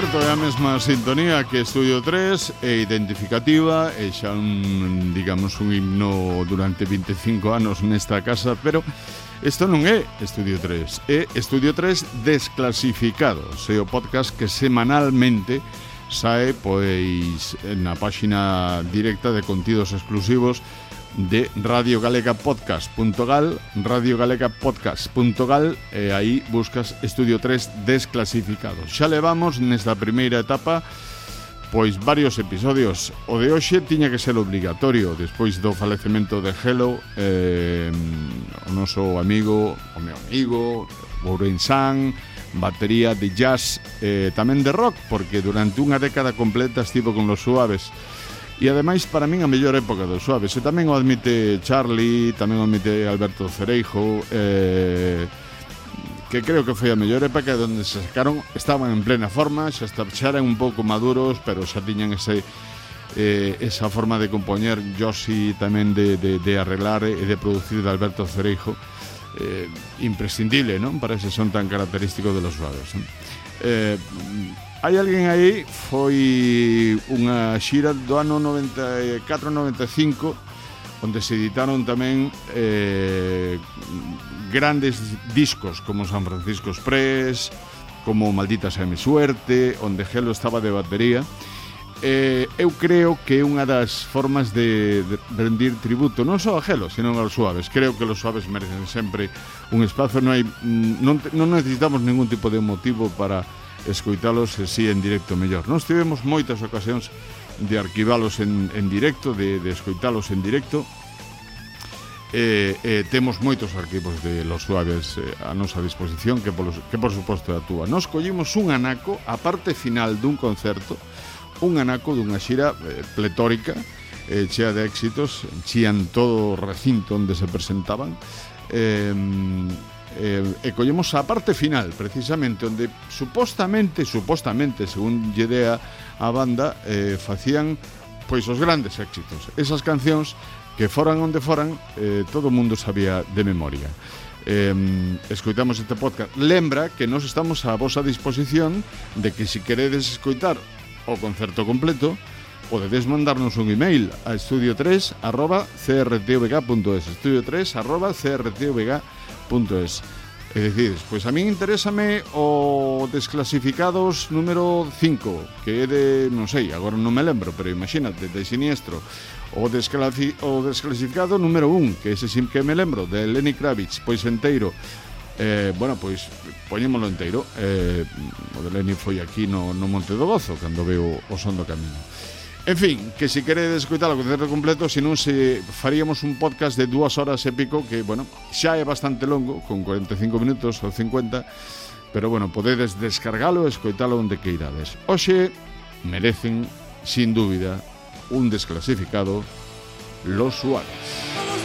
certo, é a mesma sintonía que Estudio 3 e identificativa e xa un, digamos, un himno durante 25 anos nesta casa, pero isto non é Estudio 3, é Estudio 3 desclasificado. É o podcast que semanalmente sae pois na páxina directa de contidos exclusivos de Radio Galega Podcast.gal, Radio Galega Podcast.gal, e aí buscas Estudio 3 desclasificado. Xa levamos nesta primeira etapa pois varios episodios. O de hoxe tiña que ser obligatorio despois do falecemento de Hello, eh, o noso amigo, o meu amigo, San, batería de jazz, eh, tamén de rock, porque durante unha década completa estivo con los suaves. E ademais para min a mellor época dos Suaves E tamén o admite Charlie, tamén o admite Alberto Cereijo eh, Que creo que foi a mellor época onde se sacaron Estaban en plena forma, xa, está, xa eran un pouco maduros Pero xa tiñan ese eh, esa forma de compoñer Josi tamén de, de, de arreglar e de producir de Alberto Cereijo eh, imprescindible, non? Para ese son tan característico de los suaves. Eh, eh Hai alguén aí foi unha xira do ano 94-95 onde se editaron tamén eh, grandes discos como San Francisco Express, como Maldita sea mi suerte, onde Gelo estaba de batería. Eh, eu creo que é unha das formas de, de rendir tributo non só a Gelo, sino aos suaves. Creo que os suaves merecen sempre un espazo, non hai mm, non, non necesitamos ningún tipo de motivo para escoitalos e si en directo mellor. Nos tivemos moitas ocasións de arquivalos en, en directo, de, de escoitalos en directo, Eh, eh, temos moitos arquivos de Los Suaves eh, a nosa disposición que, polos, que por suposto é a túa nos collimos un anaco a parte final dun concerto un anaco dunha xira eh, pletórica eh, chea de éxitos, chían todo o recinto onde se presentaban eh, eh, e collemos a parte final, precisamente, onde supostamente, supostamente, según Llerea a banda, eh, facían pois os grandes éxitos. Esas cancións que foran onde foran, eh, todo o mundo sabía de memoria. Eh, escoitamos este podcast. Lembra que nós estamos a vosa disposición de que se si queredes escoitar o concerto completo, podedes mandarnos un email a estudio3 arroba crtvg.es estudio3 arroba crtvg.es Punto.es. E decides, pois a min interésame o desclasificados número 5, que é de, non sei, agora non me lembro, pero imagínate, de siniestro. O, desclasi o desclasificado número 1, que ese sim que me lembro, de Lenny Kravitz, pois enteiro. Eh, bueno, pois poñémolo enteiro eh, O de Lenny foi aquí no, no Monte do Gozo Cando veo o son do camino En fin, que se si queredes escoitar o concerto completo, se non se faríamos un podcast de dúas horas e pico que, bueno, xa é bastante longo, con 45 minutos ou 50, pero bueno, podedes descargalo e escoitalo onde queirades. Oxe, merecen, sin dúbida, un desclasificado Los Suárez.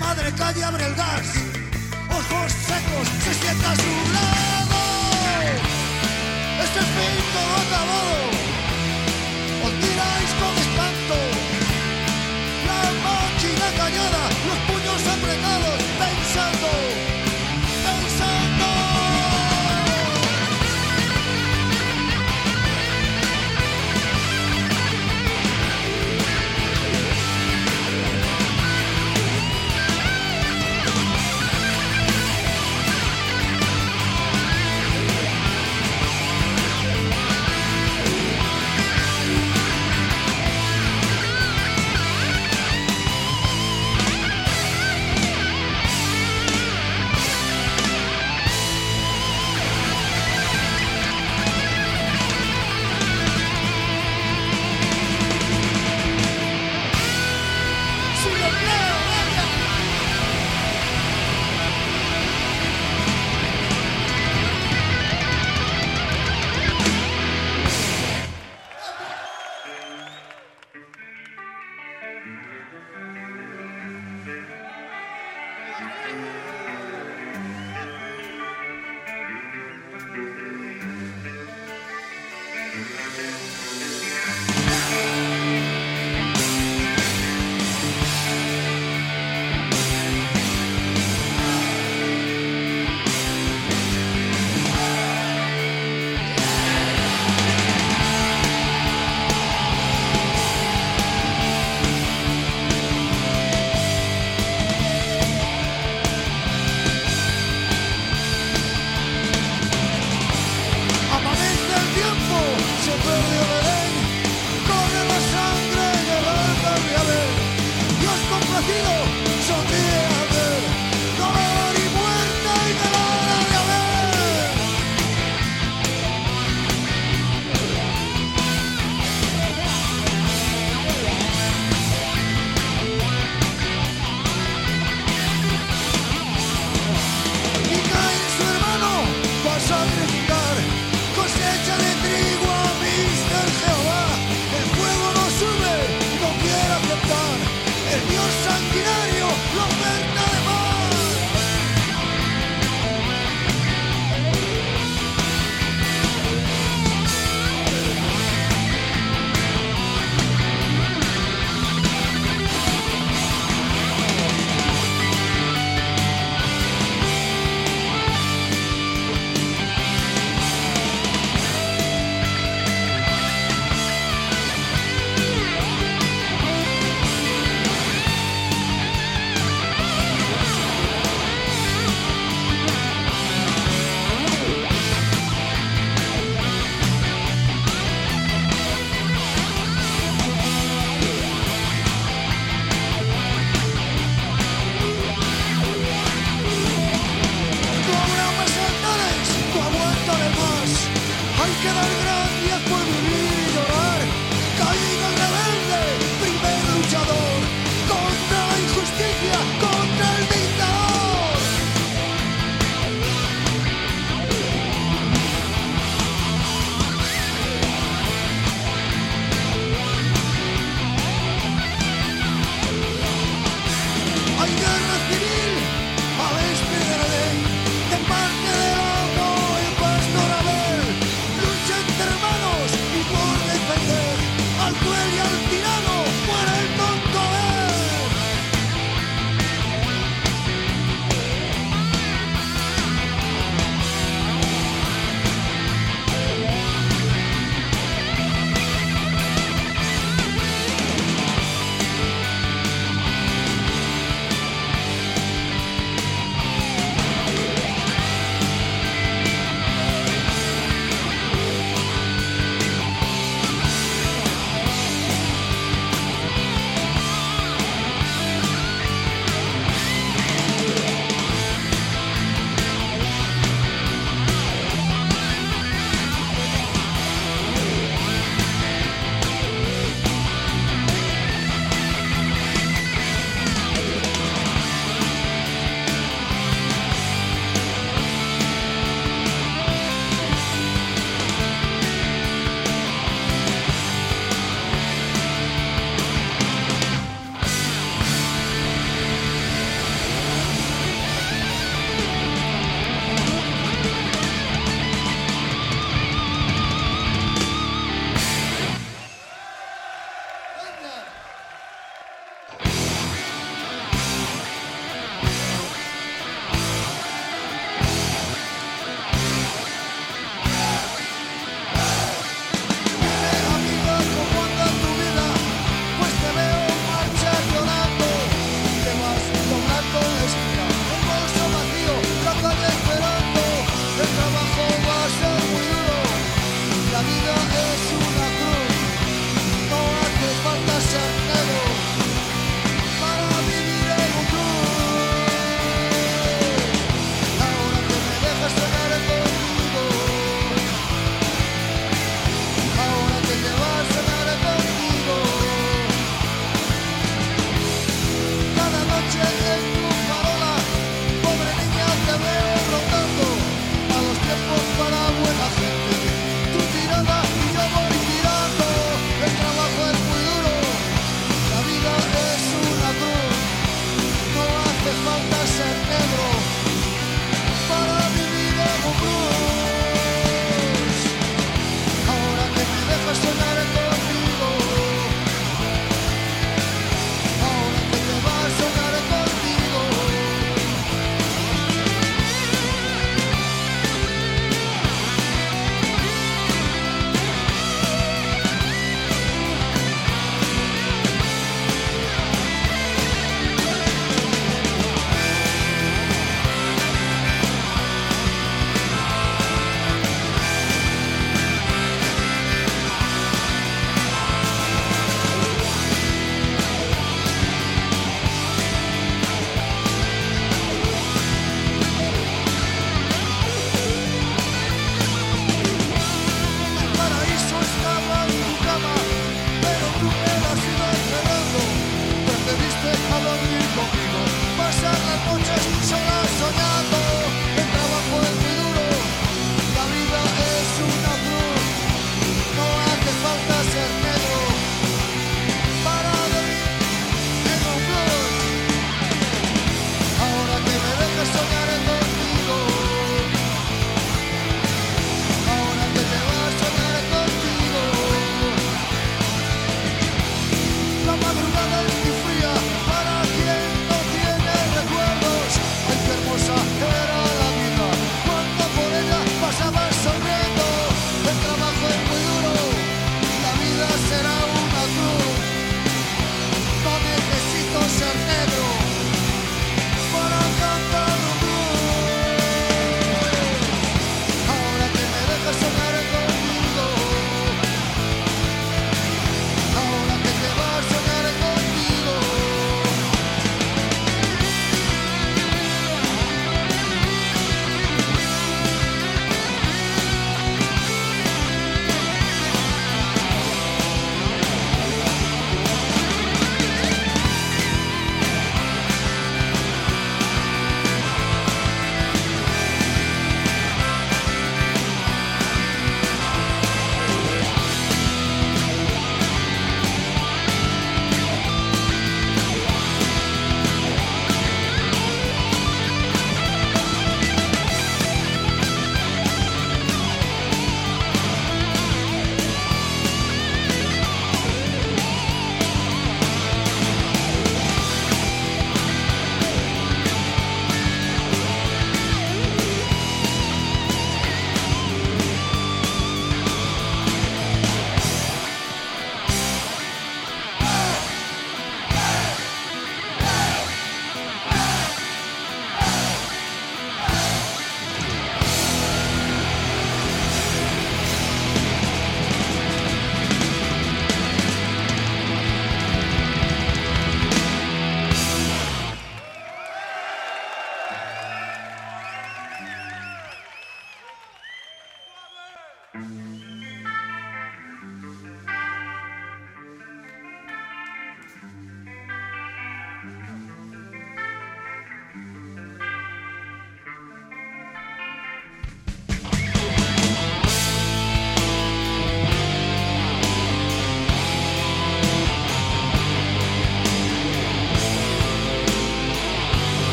madre calle abre el gas, ojos secos, se sienta a su lado. Este espíritu acabado.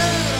Yeah.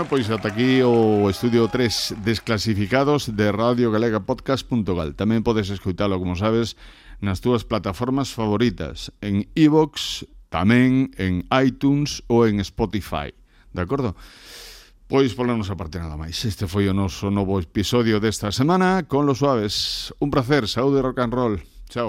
Bueno, pois ata aquí o Estudio 3 Desclasificados de Radio Galega Podcast.gal Tamén podes escoitalo, como sabes, nas túas plataformas favoritas. En iVox, tamén en iTunes ou en Spotify. De acordo? Pois pola nosa parte nada máis. Este foi o noso novo episodio desta semana. Con los suaves. Un placer, saúde rock and roll. Chao.